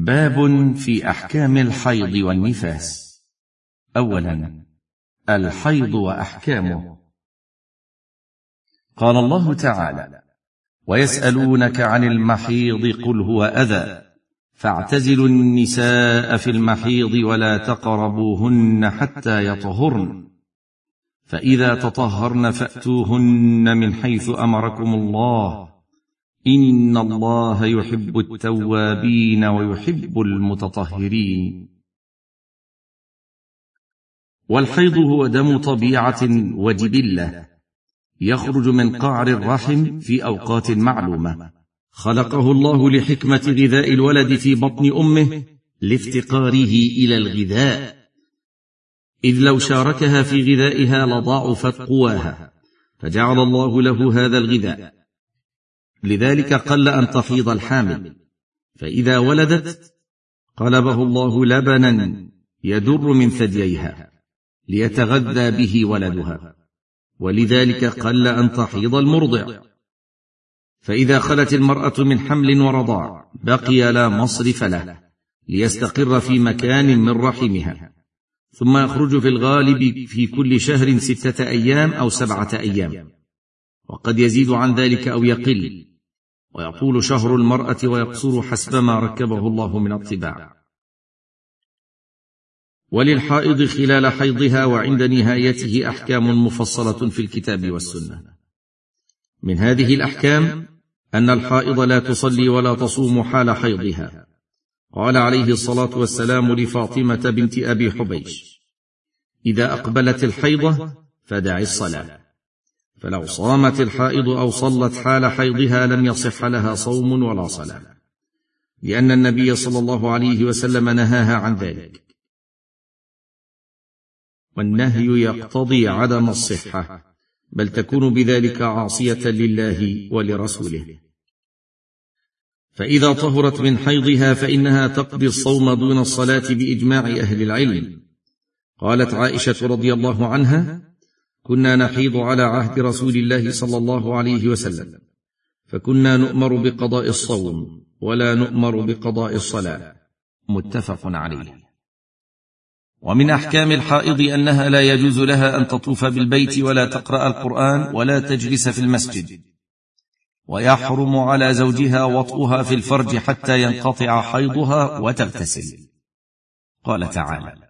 باب في أحكام الحيض والنفاس. اولا الحيض وأحكامه. قال الله تعالى ويسألونك عن المحيض قل هو أذى فاعتزلوا النساء في المحيض ولا تقربوهن حتى يطهرن. فإذا تطهرن فأتوهن من حيث أمركم الله. ان الله يحب التوابين ويحب المتطهرين والحيض هو دم طبيعه وجبله يخرج من قعر الرحم في اوقات معلومه خلقه الله لحكمه غذاء الولد في بطن امه لافتقاره إلى الغذاء اذ لو شاركها في غذائها لضاعفت قواها فجعل الله له هذا الغذاء لذلك قل أن تحيض الحامل. فإذا ولدت قلبه الله لبنا يدر من ثدييها ليتغذى به ولدها. ولذلك قل أن تحيض المرضع. فإذا خلت المرأة من حمل ورضاع بقي لا مصرف له ليستقر في مكان من رحمها. ثم يخرج في الغالب في كل شهر ستة أيام أو سبعة أيام. وقد يزيد عن ذلك أو يقل. ويطول شهر المرأة ويقصر حسب ما ركبه الله من الطباع. وللحائض خلال حيضها وعند نهايته أحكام مفصلة في الكتاب والسنة. من هذه الأحكام أن الحائض لا تصلي ولا تصوم حال حيضها. قال عليه الصلاة والسلام لفاطمة بنت أبي حبيش إذا أقبلت الحيضة فدع الصلاة. فلو صامت الحائض أو صلت حال حيضها لم يصح لها صوم ولا صلاة لأن النبي صلى الله عليه وسلم نهاها عن ذلك. والنهي يقتضي عدم الصحة بل تكون بذلك عاصية لله ولرسوله. فإذا طهرت من حيضها فإنها تقضي الصوم دون الصلاة بإجماع أهل العلم. قالت عائشة رضي الله عنها كنا نحيض على عهد رسول الله صلى الله عليه وسلم. فكنا نؤمر بقضاء الصوم ولا نؤمر بقضاء الصلاة. متفق عليه. ومن أحكام الحائض أنها لا يجوز لها أن تطوف بالبيت ولا تقرأ القرآن ولا تجلس في المسجد. ويحرم على زوجها وطئها في الفرج حتى ينقطع حيضها وتغتسل. قال تعالى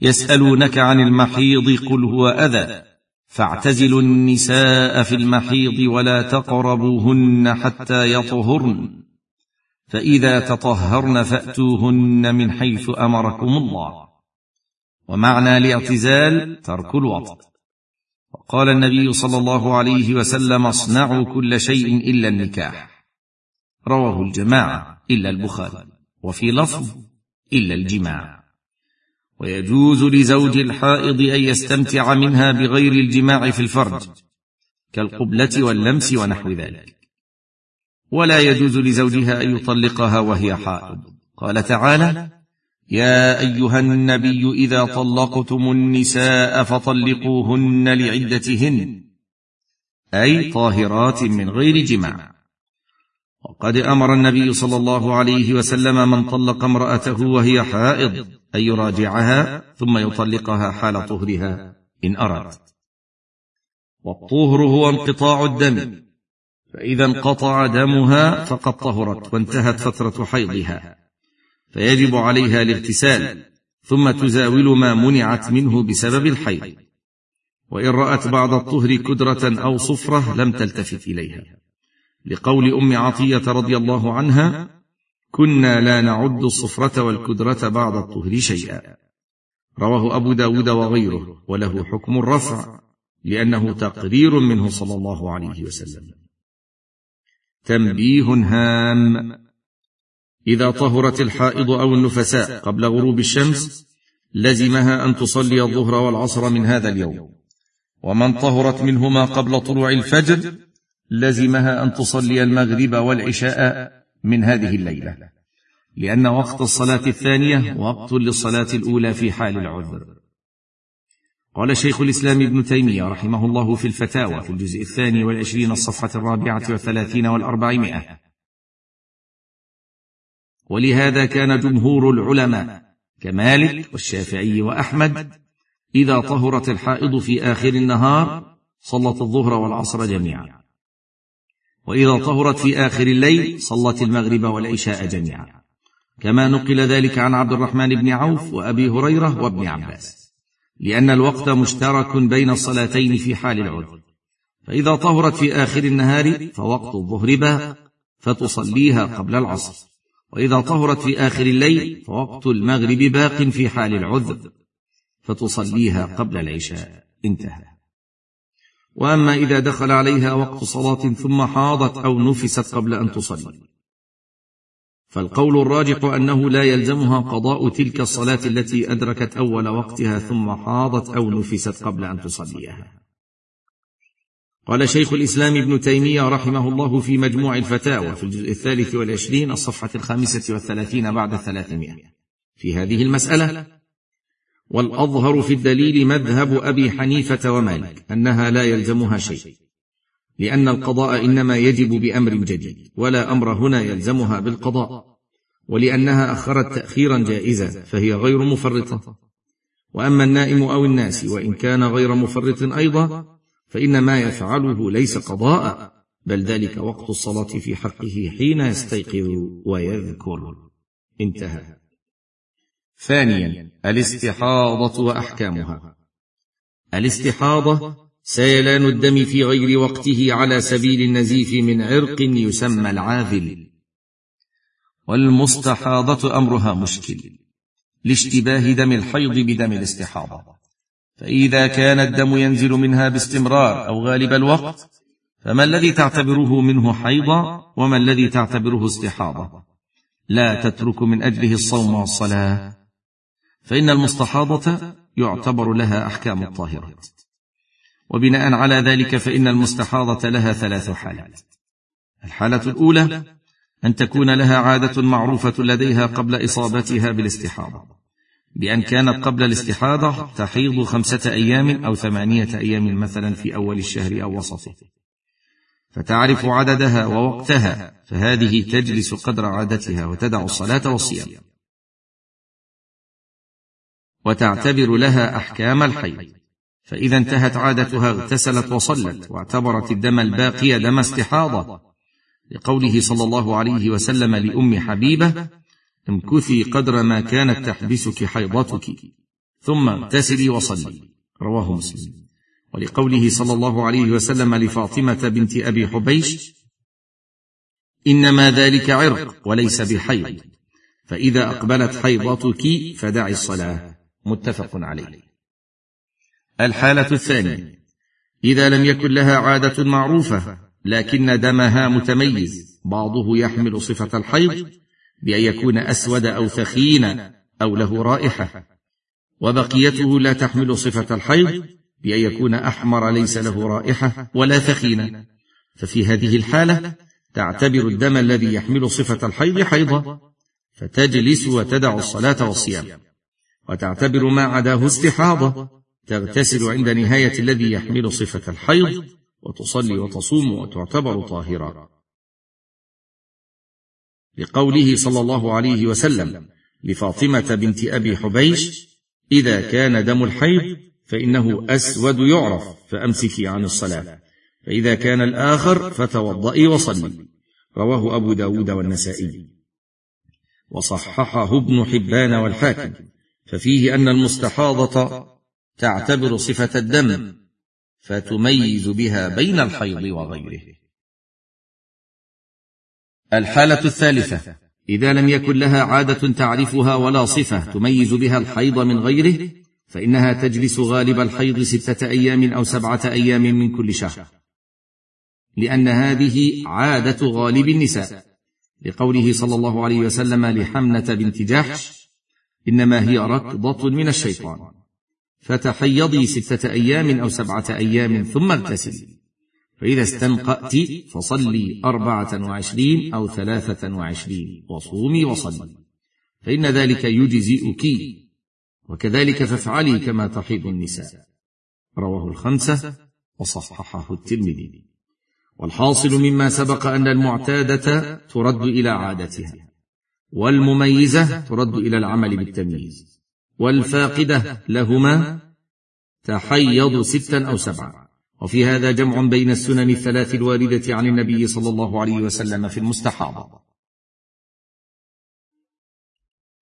يسألونك عن المحيض قل هو أذى فاعتزلوا النساء في المحيض ولا تقربوهن حتى يطهرن فإذا تطهرن فأتوهن من حيث أمركم الله. ومعنى الاعتزال ترك الوطء وقال النبي صلى الله عليه وسلم اصنعوا كل شيء إلا النكاح. رواه الجماعة إلا البخاري. وفي لفظ إلا الجماع. ويجوز لزوج الحائض أن يستمتع منها بغير الجماع في الفرج كالقبلة واللمس ونحو ذلك. ولا يجوز لزوجها أن يطلقها وهي حائض. قال تعالى يا أيها النبي إذا طلقتم النساء فطلقوهن لعدتهن أي طاهرات من غير جماع. وقد أمر النبي صلى الله عليه وسلم من طلق امرأته وهي حائض أن يراجعها ثم يطلقها حال طهرها إن اراد والطهر هو انقطاع الدم. فإذا انقطع دمها فقد طهرت وانتهت فترة حيضها. فيجب عليها الاغتسال ثم تزاول ما منعت منه بسبب الحيض. وإن رأت بعد الطهر كدرة أو صفرة لم تلتفت إليها. لقول أم عطية رضي الله عنها كنا لا نعد الصفرة والكدرة بعد الطهر شيئا. رواه أبو داود وغيره وله حكم الرفع لأنه تقرير منه صلى الله عليه وسلم. تنبيه هام. إذا طهرت الحائض أو النفساء قبل غروب الشمس لزمها أن تصلي الظهر والعصر من هذا اليوم. ومن طهرت منهما قبل طلوع الفجر لزمها أن تصلي المغرب والعشاء من هذه الليلة لأن وقت الصلاة الثانية وقت للصلاة الأولى في حال العذر. قال شيخ الإسلام ابن تيمية رحمه الله في الفتاوى في الجزء الثاني والعشرين الصفحة الرابعة والثلاثين والأربعمائة. ولهذا كان جمهور العلماء كمالك والشافعي وأحمد إذا طهرت الحائض في آخر النهار صلت الظهر والعصر جميعا. وإذا طهرت في آخر الليل صلت المغرب والعشاء جميعا. كما نقل ذلك عن عبد الرحمن بن عوف وأبي هريرة وابن عباس. لأن الوقت مشترك بين الصلاتين في حال العذر. فإذا طهرت في آخر النهار فوقت الظهر باق فتصليها قبل العصر. وإذا طهرت في آخر الليل فوقت المغرب باق في حال العذر فتصليها قبل العشاء. انتهى. وأما إذا دخل عليها وقت صلاة ثم حاضت أو نفست قبل أن تصلي. فالقول الراجح أنه لا يلزمها قضاء تلك الصلاة التي أدركت أول وقتها ثم حاضت أو نفست قبل أن تصليها. قال شيخ الإسلام ابن تيمية رحمه الله في مجموع الفتاوى في الجزء الثالث والعشرين الصفحة الخامسة والثلاثين بعد الثلاثمائة. في هذه المسألة والأظهر في الدليل مذهب أبي حنيفة ومالك أنها لا يلزمها شيء. لأن القضاء إنما يجب بأمر جديد ولا أمر هنا يلزمها بالقضاء. ولأنها أخرت تاخيرا جائزا فهي غير مفرطة. وأما النائم أو الناس وإن كان غير مفرط أيضا فإن ما يفعله ليس قضاء بل ذلك وقت الصلاة في حقه حين يستيقظ ويذكر. انتهى. ثانيا الاستحاضة وأحكامها. الاستحاضة سيلان الدم في غير وقته على سبيل النزيف من عرق يسمى العاذل. والمستحاضة أمرها مشكل لاشتباه دم الحيض بدم الاستحاضة. فإذا كان الدم ينزل منها باستمرار أو غالب الوقت فما الذي تعتبره منه حيضا وما الذي تعتبره استحاضة؟ لا تترك من أجله الصوم والصلاة فإن المستحاضة يعتبر لها أحكام الطاهرات وبناء على ذلك فإن المستحاضة لها ثلاث حالات. الحالة الأولى أن تكون لها عادة معروفة لديها قبل إصابتها بالاستحاضة. بأن كانت قبل الاستحاضة تحيض خمسة أيام أو ثمانية أيام مثلا في أول الشهر أو وسطه. فتعرف عددها ووقتها فهذه تجلس قدر عادتها وتدع الصلاة والصيام. وتعتبر لها أحكام الحيض فإذا انتهت عادتها اغتسلت وصلت واعتبرت الدم الباقي دم استحاضه. لقوله صلى الله عليه وسلم لأم حبيبه امكثي قدر ما كانت تحبسك حيضتك ثم اغتسلي وصلي. رواه مسلم. ولقوله صلى الله عليه وسلم لفاطمة بنت أبي حبيش إنما ذلك عرق وليس بحيض. فإذا أقبلت حيضتك فدعي الصلاة. متفق عليه. الحالة الثانية إذا لم يكن لها عادة معروفة لكن دمها متميز بعضه يحمل صفة الحيض بأن يكون أسود أو ثخينا أو له رائحة وبقيته لا تحمل صفة الحيض بأن يكون أحمر ليس له رائحة ولا ثخينا ففي هذه الحالة تعتبر الدم الذي يحمل صفة الحيض حيضا فتجلس وتدع الصلاة والصيام. وتعتبر ما عداه استحاضة. تغتسل عند نهاية الذي يحمل صفة الحيض وتصلي وتصوم وتعتبر طاهرا. لقوله صلى الله عليه وسلم لفاطمة بنت أبي حبيش إذا كان دم الحيض فإنه أسود يعرف فامسكي عن الصلاة. فإذا كان الآخر فتوضئي وصلي. رواه أبو داود والنسائي. وصححه ابن حبان والحاكم. ففيه أن المستحاضة تعتبر صفة الدم فتميز بها بين الحيض وغيره. الحالة الثالثة إذا لم يكن لها عادة تعرفها ولا صفة تميز بها الحيض من غيره فإنها تجلس غالب الحيض ستة أيام أو سبعة أيام من كل شهر. لأن هذه عادة غالب النساء لقوله صلى الله عليه وسلم لحمنة بنت جحش إنما هي ركضه من الشيطان. فتحيضي ستة أيام أو سبعة أيام ثم اغتسلي فإذا استنقأت فصلي أربعة وعشرين أو ثلاثة وعشرين. وصومي وصلي. فإن ذلك يجزئك. وكذلك فافعلي كما تحيض النساء. رواه الخمسة وصححه الترمذي. والحاصل مما سبق أن المعتادة ترد إلى عادتها. والمميزة ترد إلى العمل بالتمييز. والفاقدة لهما تحيض ستا أو سبعا. وفي هذا جمع بين السنن الثلاث الواردة عن النبي صلى الله عليه وسلم في المستحاضه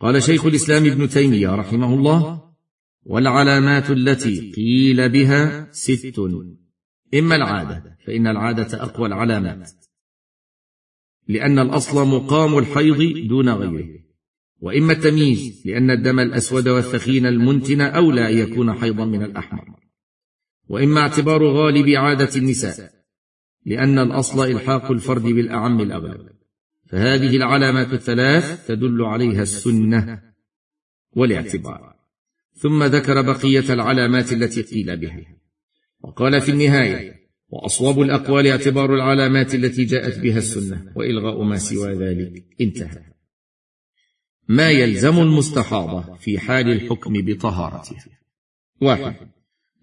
قال شيخ الإسلام ابن تيمية رحمه الله والعلامات التي قيل بها ست. إما العادة فإن العادة أقوى العلامات. لأن الأصل مقام الحيض دون غيره. وإما التمييز لأن الدم الأسود والثخين المنتن أولى أن يكون حيضا من الأحمر. وإما اعتبار غالب عادة النساء لأن الأصل إلحاق الفرد بالأعم الاغلب فهذه العلامات الثلاث تدل عليها السنة والاعتبار. ثم ذكر بقية العلامات التي قيل بها. وقال في النهاية واصوب الأقوال اعتبار العلامات التي جاءت بها السنة وإلغاء ما سوى ذلك. انتهى. ما يلزم المستحاضه في حال الحكم بطهارتها. واحد.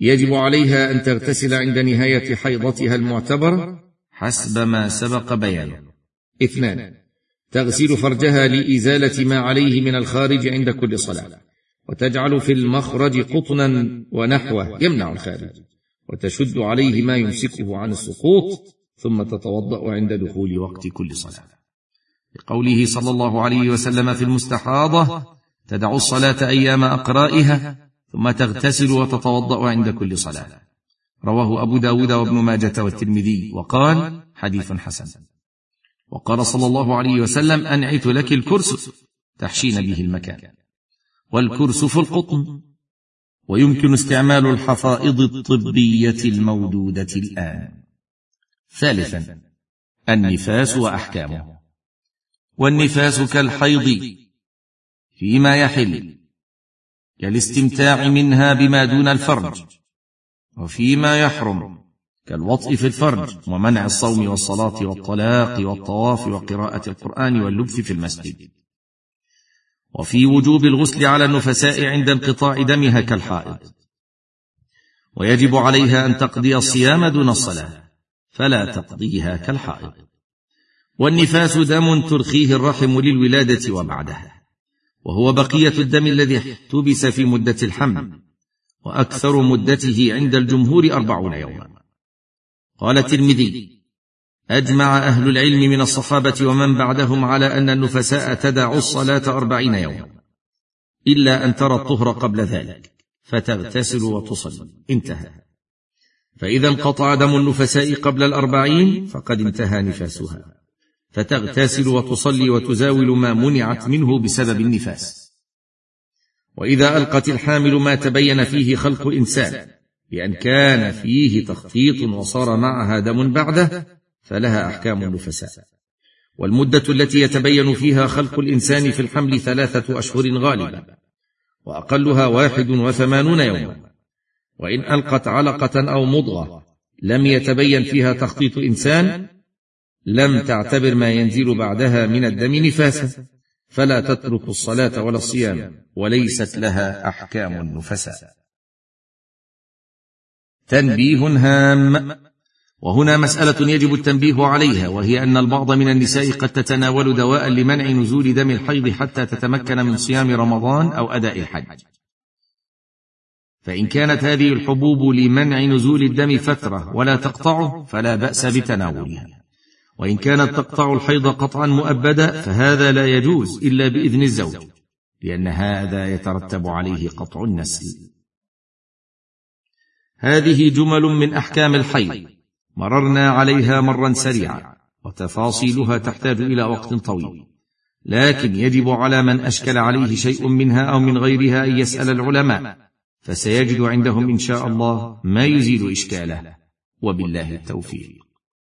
يجب عليها أن تغتسل عند نهاية حيضتها المعتبرة حسب ما سبق بيانه. اثنان. تغسل فرجها لإزالة ما عليه من الخارج عند كل صلاة وتجعل في المخرج قطنا ونحوه يمنع الخارج. وتشد عليه ما يمسكه عن السقوط ثم تتوضأ عند دخول وقت كل صلاة. لقوله صلى الله عليه وسلم في المستحاضة تدع الصلاة أيام أقرائها ثم تغتسل وتتوضأ عند كل صلاة. رواه أبو داود وابن ماجة والترمذي وقال حديث حسن. وقال صلى الله عليه وسلم أنعت لك الكرس تحشين به المكان. والكرسف القطن ويمكن استعمال الحفائض الطبية المودوده الآن. ثالثا النفاس وأحكامه. والنفاس كالحيض فيما يحل كالاستمتاع منها بما دون الفرج وفيما يحرم كالوطء في الفرج ومنع الصوم والصلاة والطلاق والطواف وقراءة القرآن واللبث في المسجد. وفي وجوب الغسل على النفساء عند انقطاع دمها كالحائض. ويجب عليها أن تقضي الصيام دون الصلاة فلا تقضيها كالحائض. والنفاس دم ترخيه الرحم للولادة وبعدها. وهو بقية الدم الذي احتبس في مدة الحمل وأكثر مدته عند الجمهور أربعون يوما. قال الترمذي أجمع أهل العلم من الصحابة ومن بعدهم على أن النفساء تدع الصلاة أربعين يوما إلا أن ترى الطهر قبل ذلك فتغتسل وتصلي. انتهى. فإذا انقطع دم النفساء قبل الأربعين فقد انتهى نفاسها. فتغتسل وتصلي وتزاول ما منعت منه بسبب النفاس. وإذا ألقت الحامل ما تبين فيه خلق إنسان بأن كان فيه تخطيط وصار معها دم بعده فلها أحكام النفساء والمدة التي يتبين فيها خلق الإنسان في الحمل ثلاثة أشهر غالبا وأقلها واحد وثمانون يوما. وإن ألقت علقة أو مضغة لم يتبين فيها تخطيط انسان لم تعتبر ما ينزل بعدها من الدم نفاسا فلا تترك الصلاة ولا الصيام. وليست لها أحكام النفساء تنبيه هام. وهنا مسألة يجب التنبيه عليها وهي أن البعض من النساء قد تتناول دواء لمنع نزول دم الحيض حتى تتمكن من صيام رمضان أو أداء الحج. فإن كانت هذه الحبوب لمنع نزول الدم فترة ولا تقطعه فلا بأس بتناولها. وإن كانت تقطع الحيض قطعا مؤبدا فهذا لا يجوز إلا بإذن الزوج لأن هذا يترتب عليه قطع النسل. هذه جمل من أحكام الحيض. مررنا عليها مرا سريعا وتفاصيلها تحتاج إلى وقت طويل. لكن يجب على من أشكل عليه شيء منها أو من غيرها أن يسأل العلماء فسيجد عندهم إن شاء الله ما يزيل إشكاله. وبالله التوفيق.